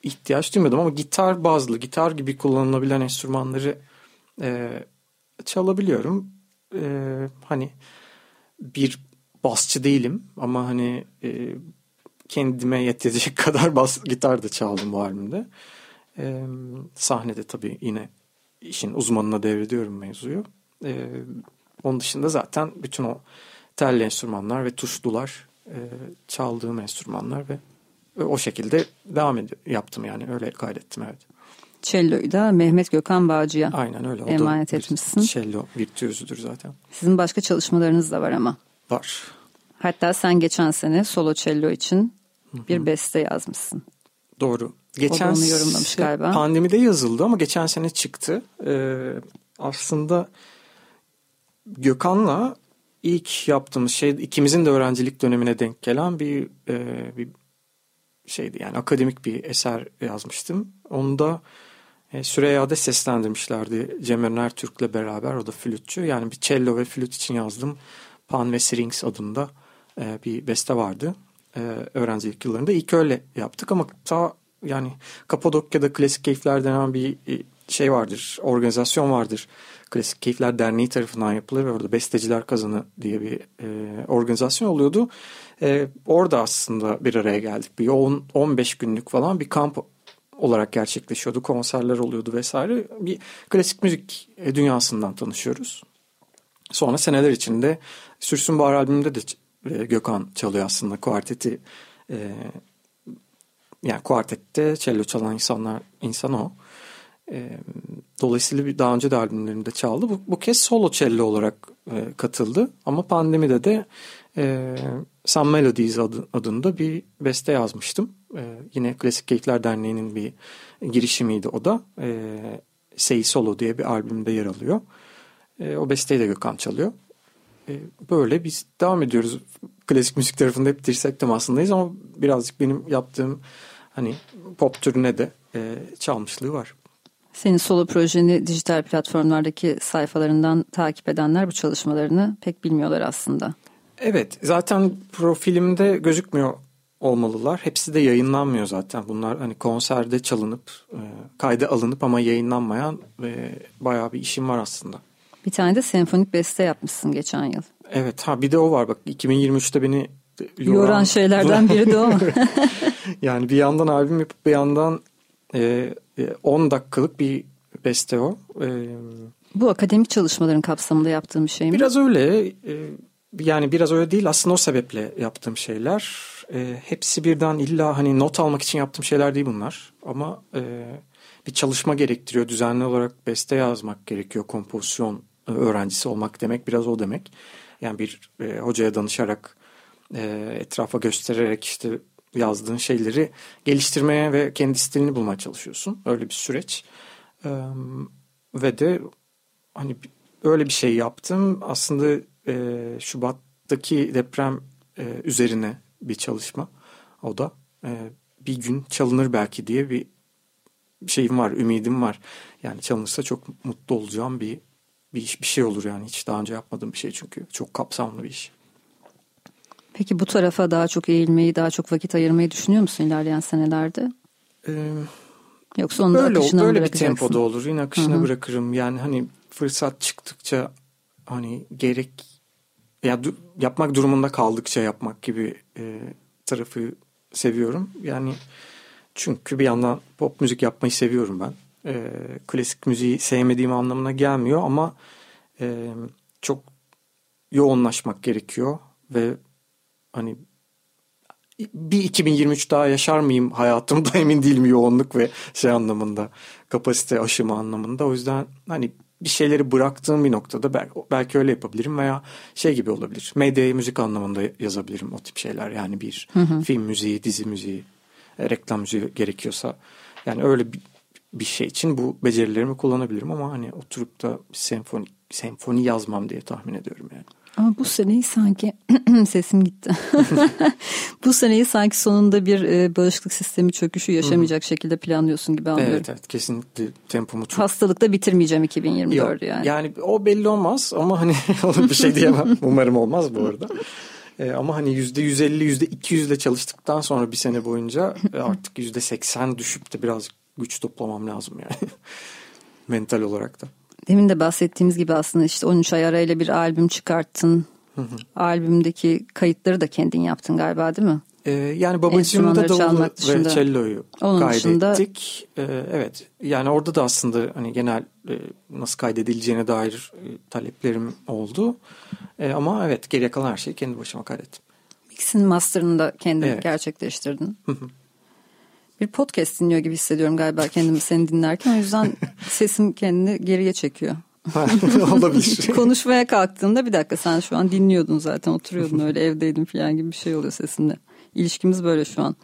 [SPEAKER 2] ihtiyaç duymadım ama gitar bazlı, gitar gibi kullanılabilen enstrümanları e, çalabiliyorum. E, hani bir basçı değilim ama hani e, kendime yetecek <laughs> kadar bas gitar da çaldım bu albümde. E, sahnede tabii yine işin uzmanına devrediyorum mevzuyu. E, onun dışında zaten bütün o telli enstrümanlar ve tuşlular e, çaldığım enstrümanlar ve, ve o şekilde devam ed- yaptım yani öyle kaydettim evet.
[SPEAKER 1] Cello'yu da Mehmet Gökhan Bağcı'ya
[SPEAKER 2] Aynen öyle. O
[SPEAKER 1] emanet
[SPEAKER 2] da
[SPEAKER 1] etmişsin.
[SPEAKER 2] Cello virtüözüdür zaten.
[SPEAKER 1] Sizin başka çalışmalarınız da var ama.
[SPEAKER 2] Var.
[SPEAKER 1] Hatta sen geçen sene solo cello için bir beste yazmışsın.
[SPEAKER 2] Doğru. Geçen
[SPEAKER 1] onu yorumlamış galiba.
[SPEAKER 2] Pandemide yazıldı ama geçen sene çıktı. Ee, aslında Gökhan'la ilk yaptığımız şey ikimizin de öğrencilik dönemine denk gelen bir e, bir şeydi yani akademik bir eser yazmıştım. Onu da e, Süreyya'da seslendirmişlerdi Cem Öner Türk'le beraber o da flütçü. Yani bir cello ve flüt için yazdım. Pan ve Strings adında e, bir beste vardı. E, öğrencilik yıllarında ilk öyle yaptık ama ta yani Kapadokya'da Klasik Keyifler denen bir e, şey vardır, organizasyon vardır. Klasik Keyifler Derneği tarafından yapılır ve orada Besteciler Kazanı diye bir e, organizasyon oluyordu. E, orada aslında bir araya geldik. Bir 10, 15 günlük falan bir kamp olarak gerçekleşiyordu. Konserler oluyordu vesaire. Bir klasik müzik e, dünyasından tanışıyoruz. Sonra seneler içinde Sürsün Bahar albümünde de e, Gökhan çalıyor aslında kuarteti. E, yani kuartette cello çalan insanlar insan o. E, dolayısıyla bir daha önce de albümlerinde çaldı. Bu, bu kez solo cello olarak e, katıldı. Ama pandemide de e, Some Melodies adı, adında bir beste yazmıştım. E, yine Klasik Keyifler Derneği'nin bir girişimiydi o da. E, Say Solo diye bir albümde yer alıyor. E, o besteyi de Gökhan çalıyor. E, böyle biz devam ediyoruz. Klasik müzik tarafında hep dirsek temasındayız ama birazcık benim yaptığım hani pop türüne de e, çalmışlığı var.
[SPEAKER 1] Senin solo projeni dijital platformlardaki sayfalarından takip edenler bu çalışmalarını pek bilmiyorlar aslında.
[SPEAKER 2] Evet zaten profilimde gözükmüyor olmalılar. Hepsi de yayınlanmıyor zaten. Bunlar hani konserde çalınıp e, kayda alınıp ama yayınlanmayan ve bayağı bir işim var aslında.
[SPEAKER 1] Bir tane de senfonik beste yapmışsın geçen yıl.
[SPEAKER 2] Evet ha bir de o var bak 2023'te beni
[SPEAKER 1] yoran, yoran şeylerden biri de o. <laughs>
[SPEAKER 2] yani bir yandan albüm yapıp bir yandan e, 10 dakikalık bir beste o. E,
[SPEAKER 1] Bu akademik çalışmaların kapsamında yaptığım bir şey mi?
[SPEAKER 2] Biraz öyle. E, yani biraz öyle değil aslında o sebeple yaptığım şeyler. E, hepsi birden illa hani not almak için yaptığım şeyler değil bunlar. Ama e, bir çalışma gerektiriyor. Düzenli olarak beste yazmak gerekiyor. Kompozisyon öğrencisi olmak demek biraz o demek. Yani bir e, hocaya danışarak e, etrafa göstererek işte yazdığın şeyleri geliştirmeye ve kendi stilini bulmaya çalışıyorsun. Öyle bir süreç. E, ve de hani öyle bir şey yaptım. Aslında e, Şubat'taki deprem e, üzerine bir çalışma. O da e, bir gün çalınır belki diye bir şeyim var, ümidim var. Yani çalınırsa çok mutlu olacağım bir bir iş, bir şey olur yani. Hiç daha önce yapmadığım bir şey çünkü. Çok kapsamlı bir iş.
[SPEAKER 1] Peki bu tarafa daha çok eğilmeyi, daha çok vakit ayırmayı düşünüyor musun ilerleyen senelerde?
[SPEAKER 2] Ee,
[SPEAKER 1] Yoksa onu da
[SPEAKER 2] böyle,
[SPEAKER 1] akışına
[SPEAKER 2] böyle bir tempoda olur. Yine akışına Hı-hı. bırakırım. Yani hani fırsat çıktıkça hani gerek ya du, yapmak durumunda kaldıkça yapmak gibi e, tarafı seviyorum. Yani çünkü bir yandan pop müzik yapmayı seviyorum ben. E, klasik müziği sevmediğim anlamına gelmiyor ama e, çok yoğunlaşmak gerekiyor ve hani bir 2023 daha yaşar mıyım hayatımda <laughs> emin değilim yoğunluk ve şey anlamında kapasite aşımı anlamında o yüzden hani bir şeyleri bıraktığım bir noktada belki, belki öyle yapabilirim veya şey gibi olabilir. Medyayı müzik anlamında yazabilirim o tip şeyler. Yani bir hı hı. film müziği, dizi müziği, reklam müziği gerekiyorsa. Yani öyle bir, bir şey için bu becerilerimi kullanabilirim ama hani oturup da senfoni senfoni yazmam diye tahmin ediyorum yani.
[SPEAKER 1] Ama bu seneyi sanki <clears throat> sesim gitti. <laughs> bu seneyi sanki sonunda bir e, bağışıklık sistemi çöküşü yaşamayacak Hı. şekilde planlıyorsun gibi anlıyorum.
[SPEAKER 2] Evet evet kesinlikle tempomu çok...
[SPEAKER 1] Hastalıkta bitirmeyeceğim 2024 yani.
[SPEAKER 2] Yani o belli olmaz ama hani <laughs> bir şey diyemem. <laughs> Umarım olmaz bu arada. E, ama hani yüzde yüz elli, yüzde iki yüzle çalıştıktan sonra bir sene boyunca e, artık yüzde seksen düşüp de biraz güç toplamam lazım yani. <laughs> Mental olarak da.
[SPEAKER 1] Demin de bahsettiğimiz gibi aslında işte 13 ay arayla bir albüm çıkarttın. Albümdeki kayıtları da kendin yaptın galiba değil mi?
[SPEAKER 2] Ee, yani babacığımda davulu ve cello'yu kaydettik. Ee, evet yani orada da aslında hani genel e, nasıl kaydedileceğine dair e, taleplerim oldu. E, ama evet geriye kalan her şeyi kendi başıma kaydettim.
[SPEAKER 1] Mix'in master'ını da kendin evet. gerçekleştirdin. Bir podcast dinliyor gibi hissediyorum galiba kendimi seni dinlerken. O yüzden <laughs> sesim kendini geriye çekiyor. <laughs>
[SPEAKER 2] Olabilir. <laughs>
[SPEAKER 1] Konuşmaya kalktığında bir dakika sen şu an dinliyordun zaten oturuyordun öyle evdeydin falan gibi bir şey oluyor sesinde. İlişkimiz böyle şu an.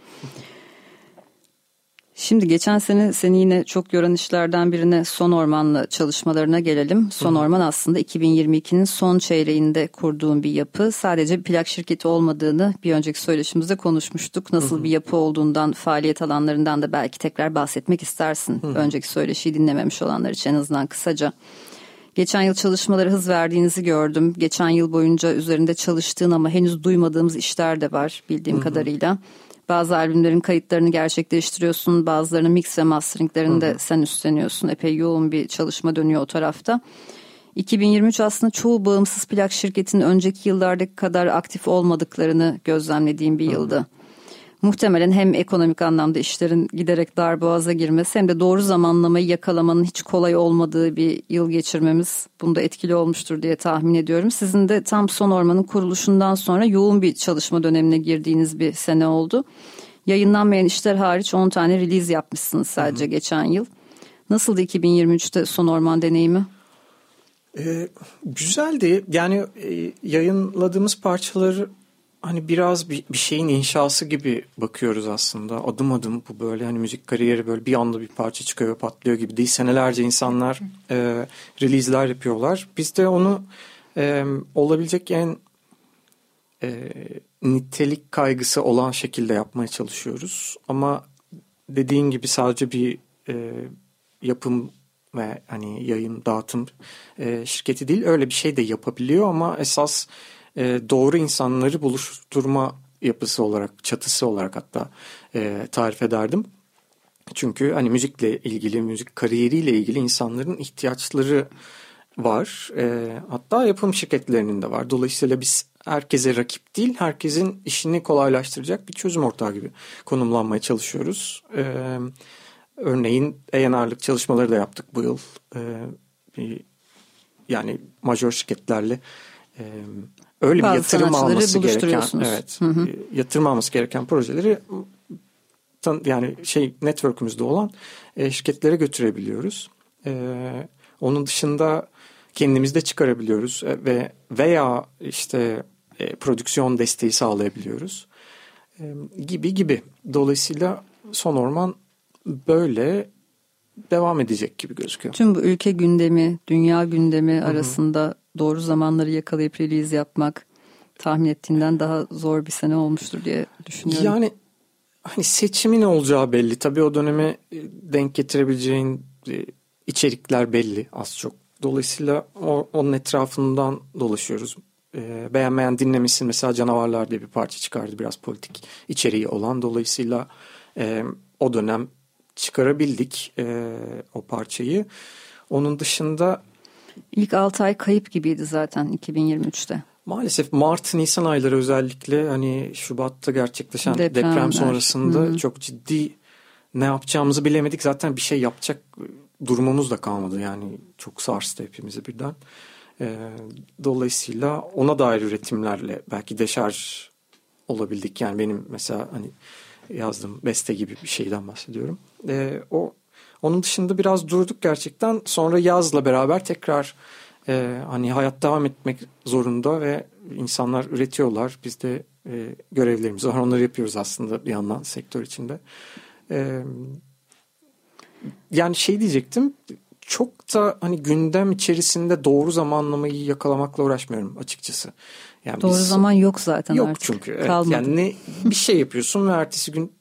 [SPEAKER 1] Şimdi geçen sene seni yine çok yoran işlerden birine Son Orman'la çalışmalarına gelelim. Son Orman aslında 2022'nin son çeyreğinde kurduğun bir yapı. Sadece bir plak şirketi olmadığını bir önceki söyleşimizde konuşmuştuk. Nasıl bir yapı olduğundan, faaliyet alanlarından da belki tekrar bahsetmek istersin. Önceki söyleşiyi dinlememiş olanlar için en azından kısaca. Geçen yıl çalışmaları hız verdiğinizi gördüm. Geçen yıl boyunca üzerinde çalıştığın ama henüz duymadığımız işler de var bildiğim kadarıyla. Bazı albümlerin kayıtlarını gerçekleştiriyorsun. Bazılarını mix ve masteringlerini de sen üstleniyorsun. Epey yoğun bir çalışma dönüyor o tarafta. 2023 aslında çoğu bağımsız plak şirketinin önceki yıllardaki kadar aktif olmadıklarını gözlemlediğim bir yıldı. Hı muhtemelen hem ekonomik anlamda işlerin giderek darboğaza girmesi hem de doğru zamanlamayı yakalamanın hiç kolay olmadığı bir yıl geçirmemiz bunda etkili olmuştur diye tahmin ediyorum. Sizin de tam son ormanın kuruluşundan sonra yoğun bir çalışma dönemine girdiğiniz bir sene oldu. Yayınlanmayan işler hariç 10 tane release yapmışsınız sadece Hı. geçen yıl. Nasıldı 2023'te son orman deneyimi?
[SPEAKER 2] Ee, güzeldi. Yani e, yayınladığımız parçaları hani biraz bir, bir şeyin inşası gibi bakıyoruz aslında. Adım adım bu böyle hani müzik kariyeri böyle bir anda bir parça çıkıyor patlıyor gibi değil. Senelerce insanlar e, release'ler yapıyorlar. Biz de onu e, olabilecek en e, nitelik kaygısı olan şekilde yapmaya çalışıyoruz. Ama dediğin gibi sadece bir e, yapım ve hani yayın dağıtım e, şirketi değil öyle bir şey de yapabiliyor ama esas e, doğru insanları buluşturma yapısı olarak, çatısı olarak hatta e, tarif ederdim. Çünkü hani müzikle ilgili, müzik kariyeriyle ilgili insanların ihtiyaçları var. E, hatta yapım şirketlerinin de var. Dolayısıyla biz herkese rakip değil, herkesin işini kolaylaştıracak bir çözüm ortağı gibi konumlanmaya çalışıyoruz. E, örneğin A&R'lık çalışmaları da yaptık bu yıl. E, bir, yani major şirketlerle e, öyle Bazı bir yatırım alması gereken evet hı hı. Yatırım alması gereken projeleri yani şey network'ümüzde olan e, şirketlere götürebiliyoruz. E, onun dışında kendimiz de çıkarabiliyoruz e, ve veya işte e, prodüksiyon desteği sağlayabiliyoruz. E, gibi gibi. Dolayısıyla son orman böyle devam edecek gibi gözüküyor.
[SPEAKER 1] Tüm bu ülke gündemi, dünya gündemi Hı-hı. arasında doğru zamanları yakalayıp release yapmak tahmin ettiğinden daha zor bir sene olmuştur diye düşünüyorum.
[SPEAKER 2] Yani hani seçimin olacağı belli. Tabii o döneme e, denk getirebileceğin e, içerikler belli az çok. Dolayısıyla o, onun etrafından dolaşıyoruz. Ee, beğenmeyen dinlemişsin mesela Canavarlar diye bir parça çıkardı biraz politik içeriği olan. Dolayısıyla e, o dönem çıkarabildik e, o parçayı. Onun dışında
[SPEAKER 1] İlk 6 ay kayıp gibiydi zaten 2023'te.
[SPEAKER 2] Maalesef Mart, Nisan ayları özellikle hani Şubat'ta gerçekleşen Depremler. deprem sonrasında Hı-hı. çok ciddi ne yapacağımızı bilemedik. Zaten bir şey yapacak durumumuz da kalmadı. Yani çok sarstı hepimizi birden. Ee, dolayısıyla ona dair üretimlerle belki deşarj olabildik. Yani benim mesela hani yazdığım beste gibi bir şeyden bahsediyorum. Ee, o onun dışında biraz durduk gerçekten. Sonra yazla beraber tekrar e, hani hayat devam etmek zorunda ve insanlar üretiyorlar. Biz de e, görevlerimiz var. Onları yapıyoruz aslında bir yandan sektör içinde. E, yani şey diyecektim. çok da hani gündem içerisinde doğru zamanlamayı yakalamakla uğraşmıyorum açıkçası.
[SPEAKER 1] Yani doğru biz, zaman yok zaten
[SPEAKER 2] yok
[SPEAKER 1] artık.
[SPEAKER 2] çünkü. Evet, Kalmadı. Yani ne, bir şey yapıyorsun ve ertesi gün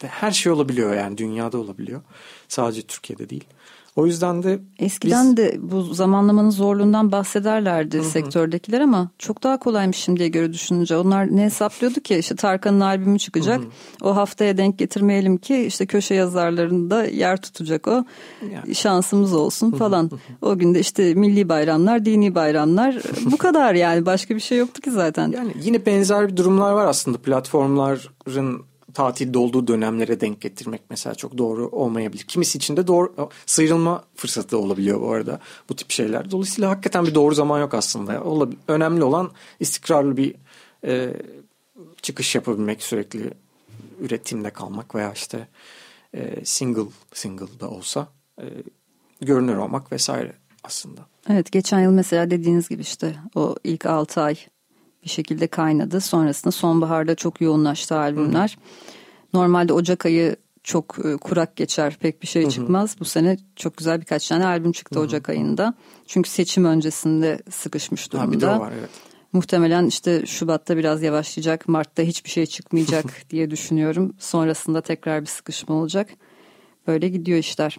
[SPEAKER 2] her şey olabiliyor yani dünyada olabiliyor. Sadece Türkiye'de değil. O yüzden de
[SPEAKER 1] eskiden biz... de bu zamanlamanın zorluğundan bahsederlerdi Hı-hı. sektördekiler ama çok daha kolaymış şimdiye göre düşününce. Onlar ne hesaplıyordu ki işte Tarkan'ın albümü çıkacak. Hı-hı. O haftaya denk getirmeyelim ki işte köşe yazarlarında yer tutacak o. Yani. Şansımız olsun falan. Hı-hı. O günde işte milli bayramlar, dini bayramlar <laughs> bu kadar yani başka bir şey yoktu ki zaten.
[SPEAKER 2] Yani yine benzer bir durumlar var aslında platformların tatilde olduğu dönemlere denk getirmek mesela çok doğru olmayabilir. Kimisi için de doğru sıyrılma fırsatı olabiliyor bu arada bu tip şeyler. Dolayısıyla hakikaten bir doğru zaman yok aslında. Önemli olan istikrarlı bir e, çıkış yapabilmek sürekli üretimde kalmak veya işte e, single single da olsa e, görünür olmak vesaire aslında.
[SPEAKER 1] Evet geçen yıl mesela dediğiniz gibi işte o ilk 6 ay bir şekilde kaynadı. Sonrasında sonbaharda çok yoğunlaştı albümler. Hı. Normalde Ocak ayı çok e, kurak geçer pek bir şey çıkmaz. Hı hı. Bu sene çok güzel birkaç tane albüm çıktı hı hı. Ocak ayında. Çünkü seçim öncesinde sıkışmış durumda. Ha, bir de o var evet. Muhtemelen işte Şubat'ta biraz yavaşlayacak. Mart'ta hiçbir şey çıkmayacak <laughs> diye düşünüyorum. Sonrasında tekrar bir sıkışma olacak. Böyle gidiyor işler.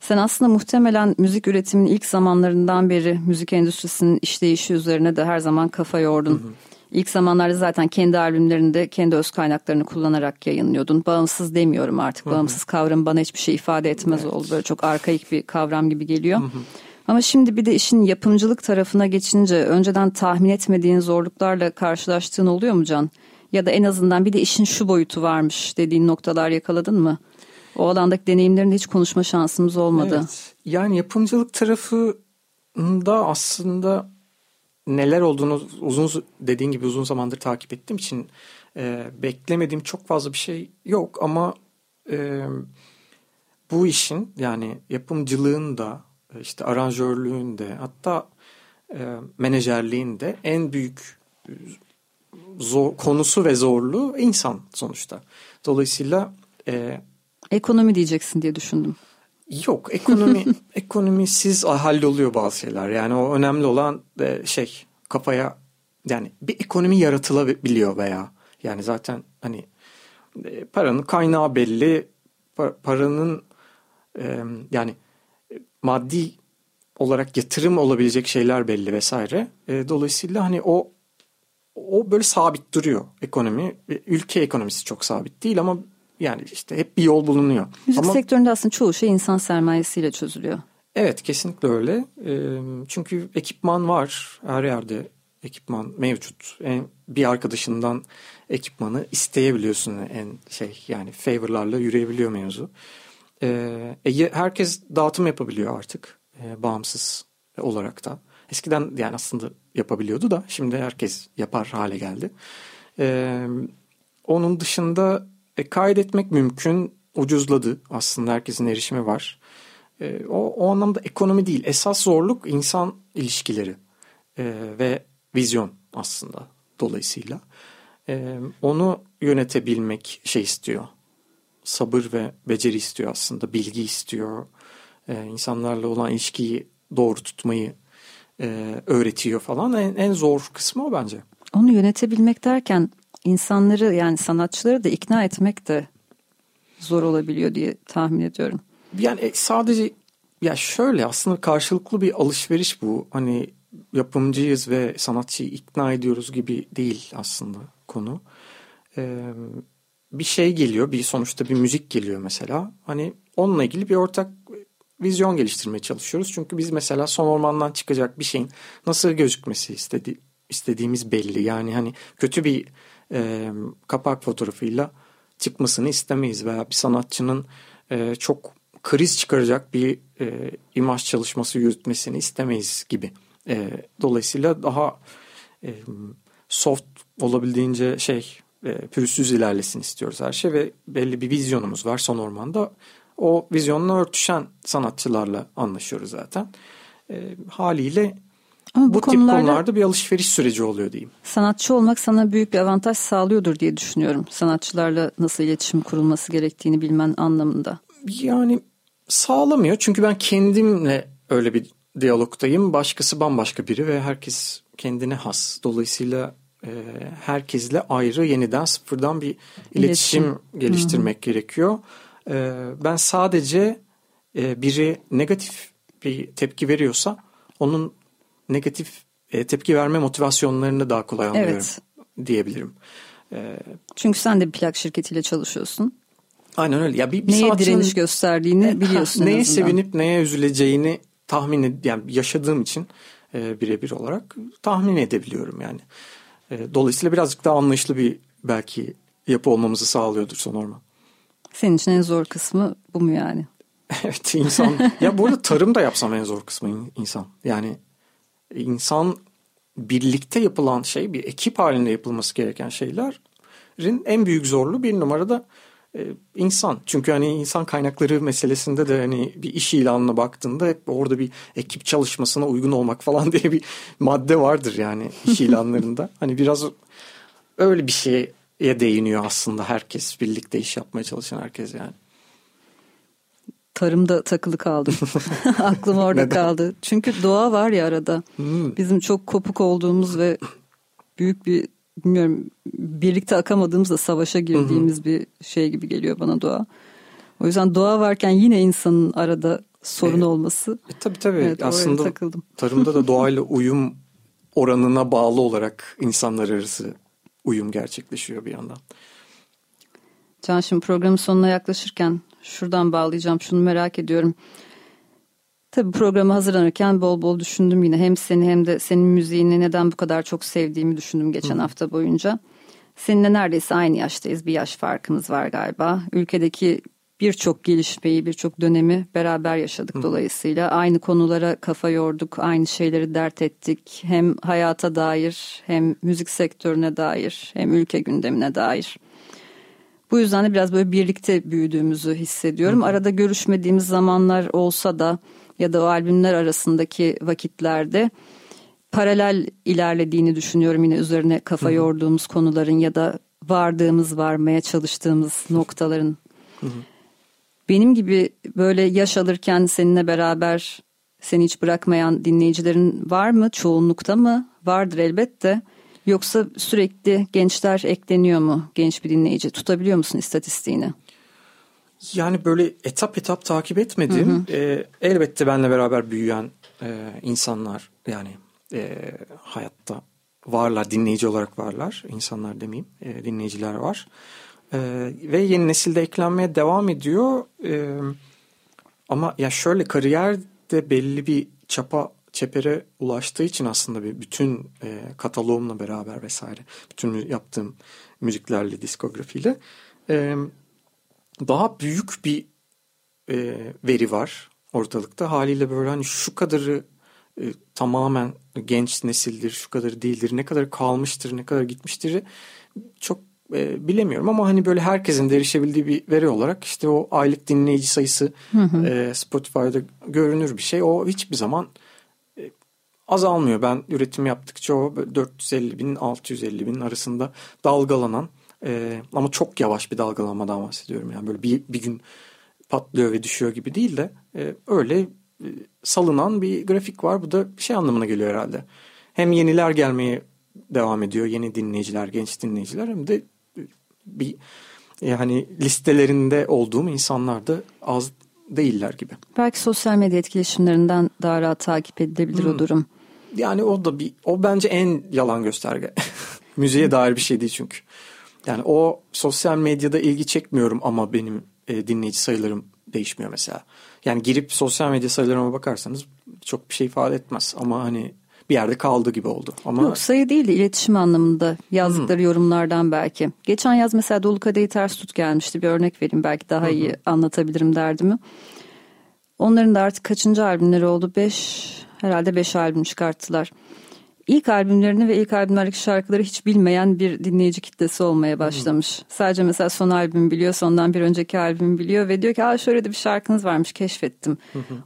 [SPEAKER 1] Sen aslında muhtemelen müzik üretiminin ilk zamanlarından beri müzik endüstrisinin işleyişi üzerine de her zaman kafa yordun. Hı hı. İlk zamanlarda zaten kendi albümlerinde kendi öz kaynaklarını kullanarak yayınlıyordun. Bağımsız demiyorum artık. Hı hı. Bağımsız kavram bana hiçbir şey ifade etmez evet. oldu. Böyle çok arkaik bir kavram gibi geliyor. Hı hı. Ama şimdi bir de işin yapımcılık tarafına geçince önceden tahmin etmediğin zorluklarla karşılaştığın oluyor mu Can? Ya da en azından bir de işin şu boyutu varmış dediğin noktalar yakaladın mı? O alandaki deneyimlerinde hiç konuşma şansımız olmadı. Evet.
[SPEAKER 2] Yani yapımcılık tarafında aslında neler olduğunu uzun dediğin gibi uzun zamandır takip ettiğim için e, beklemediğim çok fazla bir şey yok ama e, bu işin yani yapımcılığın da işte aranjörlüğün de hatta e, menajerliğin de en büyük zor, konusu ve zorluğu insan sonuçta. Dolayısıyla e,
[SPEAKER 1] Ekonomi diyeceksin diye düşündüm.
[SPEAKER 2] Yok ekonomi <laughs> ekonomisiz halloluyor bazı şeyler. Yani o önemli olan e, şey kafaya yani bir ekonomi yaratılabiliyor veya yani zaten hani e, paranın kaynağı belli paranın e, yani maddi olarak yatırım olabilecek şeyler belli vesaire. Dolayısıyla hani o o böyle sabit duruyor ekonomi. Ülke ekonomisi çok sabit değil ama yani işte hep bir yol bulunuyor.
[SPEAKER 1] Müzik Ama, sektöründe aslında çoğu şey insan sermayesiyle çözülüyor.
[SPEAKER 2] Evet kesinlikle öyle. Çünkü ekipman var her yerde ekipman mevcut. Bir arkadaşından ekipmanı isteyebiliyorsun en şey yani favorlarla yürüyebiliyor mevzu. E, herkes dağıtım yapabiliyor artık bağımsız olarak da. Eskiden yani aslında yapabiliyordu da şimdi herkes yapar hale geldi. Onun dışında e, kaydetmek mümkün. Ucuzladı aslında herkesin erişimi var. E, o, o anlamda ekonomi değil. Esas zorluk insan ilişkileri e, ve vizyon aslında dolayısıyla. E, onu yönetebilmek şey istiyor. Sabır ve beceri istiyor aslında. Bilgi istiyor. E, insanlarla olan ilişkiyi doğru tutmayı e, öğretiyor falan. En, en zor kısmı o bence.
[SPEAKER 1] Onu yönetebilmek derken insanları yani sanatçıları da ikna etmek de zor olabiliyor diye tahmin ediyorum.
[SPEAKER 2] Yani e, sadece ya şöyle aslında karşılıklı bir alışveriş bu. Hani yapımcıyız ve sanatçıyı ikna ediyoruz gibi değil aslında konu. Ee, bir şey geliyor, bir sonuçta bir müzik geliyor mesela. Hani onunla ilgili bir ortak vizyon geliştirmeye çalışıyoruz. Çünkü biz mesela son ormandan çıkacak bir şeyin nasıl gözükmesi istedi, istediğimiz belli. Yani hani kötü bir e, kapak fotoğrafıyla çıkmasını istemeyiz veya bir sanatçının e, çok kriz çıkaracak bir e, imaj çalışması yürütmesini istemeyiz gibi. E, dolayısıyla daha e, soft olabildiğince şey e, pürüzsüz ilerlesin istiyoruz her şey ve belli bir vizyonumuz var son ormanda. O vizyonla örtüşen sanatçılarla anlaşıyoruz zaten. E, haliyle ama bu, bu tip konularda bir alışveriş süreci oluyor diyeyim.
[SPEAKER 1] Sanatçı olmak sana büyük bir avantaj sağlıyordur diye düşünüyorum. Sanatçılarla nasıl iletişim kurulması gerektiğini bilmen anlamında.
[SPEAKER 2] Yani sağlamıyor çünkü ben kendimle öyle bir diyalogdayım. Başkası bambaşka biri ve herkes kendine has. Dolayısıyla e, herkesle ayrı yeniden sıfırdan bir iletişim, iletişim. geliştirmek Hı-hı. gerekiyor. E, ben sadece e, biri negatif bir tepki veriyorsa onun negatif e, tepki verme motivasyonlarını daha kolay anlıyorum evet. diyebilirim.
[SPEAKER 1] E, Çünkü sen de bir plak şirketiyle çalışıyorsun.
[SPEAKER 2] Aynen öyle. Ya bir, bir
[SPEAKER 1] neye sanatçının, direniş gösterdiğini biliyorsun.
[SPEAKER 2] Neye sevinip neye üzüleceğini tahmin ed yani yaşadığım için e, birebir olarak tahmin edebiliyorum yani. E, dolayısıyla birazcık daha anlayışlı bir belki yapı olmamızı sağlıyordur Sonorma.
[SPEAKER 1] Senin için en zor kısmı bu mu yani? <laughs>
[SPEAKER 2] evet insan. ya bu arada tarım da yapsam en zor kısmı insan. Yani insan birlikte yapılan şey bir ekip halinde yapılması gereken şeylerin en büyük zorluğu bir numarada e, insan. Çünkü hani insan kaynakları meselesinde de hani bir iş ilanına baktığında hep orada bir ekip çalışmasına uygun olmak falan <laughs> diye bir madde vardır yani iş <laughs> ilanlarında. hani biraz öyle bir şeye değiniyor aslında herkes birlikte iş yapmaya çalışan herkes yani.
[SPEAKER 1] Tarımda takılı kaldım. <laughs> <laughs> Aklım orada kaldı. Çünkü doğa var ya arada. Hmm. Bizim çok kopuk olduğumuz ve büyük bir bilmiyorum birlikte akamadığımızda savaşa girdiğimiz bir şey gibi geliyor bana doğa. O yüzden doğa varken yine insanın arada sorun e, olması.
[SPEAKER 2] E, tabii tabii evet, aslında takıldım. <laughs> tarımda da doğayla uyum oranına bağlı olarak insanlar arası uyum gerçekleşiyor bir yandan.
[SPEAKER 1] Can şimdi programın sonuna yaklaşırken şuradan bağlayacağım şunu merak ediyorum. Tabii programı hazırlanırken bol bol düşündüm yine. Hem seni hem de senin müziğini neden bu kadar çok sevdiğimi düşündüm geçen Hı. hafta boyunca. Seninle neredeyse aynı yaştayız. Bir yaş farkımız var galiba. Ülkedeki birçok gelişmeyi, birçok dönemi beraber yaşadık Hı. dolayısıyla. Aynı konulara kafa yorduk, aynı şeyleri dert ettik. Hem hayata dair, hem müzik sektörüne dair, hem ülke gündemine dair. Bu yüzden de biraz böyle birlikte büyüdüğümüzü hissediyorum. Hı. Arada görüşmediğimiz zamanlar olsa da ya da o albümler arasındaki vakitlerde paralel ilerlediğini düşünüyorum yine üzerine kafa Hı-hı. yorduğumuz konuların ya da vardığımız varmaya çalıştığımız noktaların. Hı-hı. Benim gibi böyle yaş alırken seninle beraber seni hiç bırakmayan dinleyicilerin var mı? Çoğunlukta mı? Vardır elbette. Yoksa sürekli gençler ekleniyor mu genç bir dinleyici? Tutabiliyor musun istatistiğini?
[SPEAKER 2] Yani böyle etap etap takip etmedim. Hı hı. E, elbette benle beraber büyüyen e, insanlar yani e, hayatta varlar, dinleyici olarak varlar. İnsanlar demeyeyim, e, dinleyiciler var. E, ve yeni nesilde eklenmeye devam ediyor. E, ama ya şöyle kariyerde belli bir çapa çepere ulaştığı için aslında bir bütün e, kataloğumla beraber vesaire bütün yaptığım müziklerle diskografiyle e, daha büyük bir e, veri var ortalıkta. Haliyle böyle hani şu kadarı e, tamamen genç nesildir, şu kadarı değildir, ne kadar kalmıştır, ne kadar gitmiştir çok e, bilemiyorum ama hani böyle herkesin de erişebildiği bir veri olarak işte o aylık dinleyici sayısı hı hı. E, Spotify'da görünür bir şey. O hiçbir zaman azalmıyor. Ben üretim yaptıkça o 450 bin 650 bin arasında dalgalanan ee, ama çok yavaş bir dalgalanmadan bahsediyorum. Yani böyle bir, bir gün patlıyor ve düşüyor gibi değil de e, öyle e, salınan bir grafik var. Bu da bir şey anlamına geliyor herhalde. Hem yeniler gelmeye devam ediyor. Yeni dinleyiciler, genç dinleyiciler hem de e, bir yani listelerinde olduğum insanlar da az değiller gibi.
[SPEAKER 1] Belki sosyal medya etkileşimlerinden daha rahat takip edilebilir hmm. o durum.
[SPEAKER 2] Yani o da bir o bence en yalan gösterge. <laughs> Müziğe dair bir şey değil çünkü. Yani o sosyal medyada ilgi çekmiyorum ama benim e, dinleyici sayılarım değişmiyor mesela. Yani girip sosyal medya sayılarıma bakarsanız çok bir şey ifade etmez ama hani bir yerde kaldı gibi oldu. Ama...
[SPEAKER 1] Yok sayı değil de iletişim anlamında yazdıkları hmm. yorumlardan belki. Geçen yaz mesela Dolu Kadehi Ters Tut gelmişti bir örnek vereyim belki daha iyi hmm. anlatabilirim derdimi. Onların da artık kaçıncı albümleri oldu? Beş herhalde beş albüm çıkarttılar ilk albümlerini ve ilk albümlerdeki şarkıları hiç bilmeyen bir dinleyici kitlesi olmaya başlamış. Hmm. Sadece mesela son albüm biliyor, sondan bir önceki albüm biliyor ve diyor ki Aa, şöyle de bir şarkınız varmış keşfettim.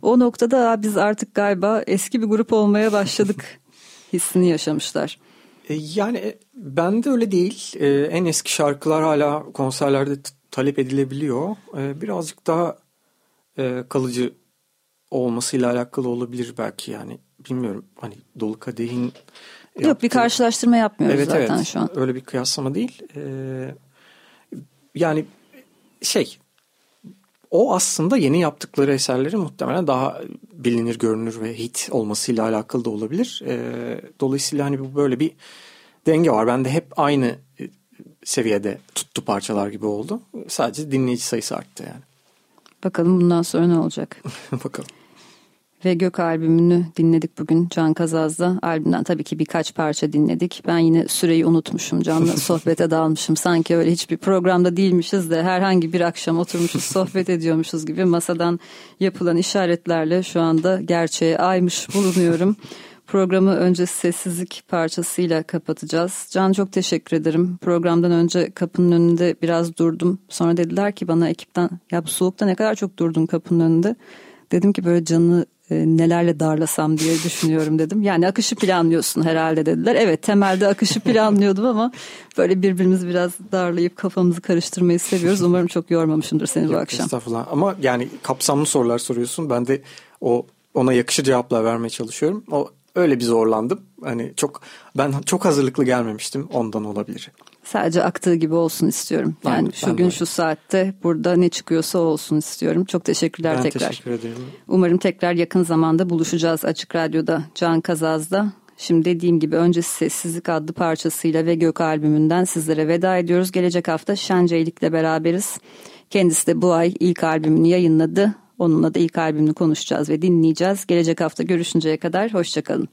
[SPEAKER 1] O noktada biz artık galiba eski bir grup olmaya başladık <laughs> hissini yaşamışlar.
[SPEAKER 2] E, yani e, ben de öyle değil. E, en eski şarkılar hala konserlerde talep edilebiliyor. Birazcık daha kalıcı olmasıyla alakalı olabilir belki yani bilmiyorum hani Dolu Kadeh'in
[SPEAKER 1] Yok yaptığı... bir karşılaştırma yapmıyoruz evet, zaten
[SPEAKER 2] evet.
[SPEAKER 1] şu an.
[SPEAKER 2] Öyle bir kıyaslama değil. Ee, yani şey o aslında yeni yaptıkları eserleri muhtemelen daha bilinir, görünür ve hit olmasıyla alakalı da olabilir. Ee, dolayısıyla hani bu böyle bir denge var. Ben de hep aynı e, seviyede tuttu parçalar gibi oldu. Sadece dinleyici sayısı arttı yani.
[SPEAKER 1] Bakalım bundan sonra ne olacak? <laughs>
[SPEAKER 2] Bakalım.
[SPEAKER 1] Ve Gök albümünü dinledik bugün Can Kazaz'da. Albümden tabii ki birkaç parça dinledik. Ben yine süreyi unutmuşum. Can'la <laughs> sohbete dalmışım. Sanki öyle hiçbir programda değilmişiz de herhangi bir akşam oturmuşuz <laughs> sohbet ediyormuşuz gibi masadan yapılan işaretlerle şu anda gerçeğe aymış bulunuyorum. <laughs> Programı önce sessizlik parçasıyla kapatacağız. Can çok teşekkür ederim. Programdan önce kapının önünde biraz durdum. Sonra dediler ki bana ekipten ya bu soğukta ne kadar çok durdun kapının önünde. Dedim ki böyle canı nelerle darlasam diye düşünüyorum dedim. Yani akışı planlıyorsun herhalde dediler. Evet temelde akışı planlıyordum ama böyle birbirimizi biraz darlayıp kafamızı karıştırmayı seviyoruz. Umarım çok yormamışımdır seni Yok, bu akşam.
[SPEAKER 2] Estağfurullah ama yani kapsamlı sorular soruyorsun. Ben de o ona yakışı cevaplar vermeye çalışıyorum. O öyle bir zorlandım. Hani çok ben çok hazırlıklı gelmemiştim ondan olabilir.
[SPEAKER 1] Sadece aktığı gibi olsun istiyorum. Yani ben, şu ben gün de. şu saatte burada ne çıkıyorsa olsun istiyorum. Çok teşekkürler
[SPEAKER 2] ben
[SPEAKER 1] tekrar.
[SPEAKER 2] Ben teşekkür ederim.
[SPEAKER 1] Umarım tekrar yakın zamanda buluşacağız Açık Radyo'da Can Kazaz'da. Şimdi dediğim gibi önce Sessizlik adlı parçasıyla ve Gök albümünden sizlere veda ediyoruz. Gelecek hafta Şenceylik'le beraberiz. Kendisi de bu ay ilk albümünü yayınladı. Onunla da ilk albümünü konuşacağız ve dinleyeceğiz. Gelecek hafta görüşünceye kadar hoşçakalın.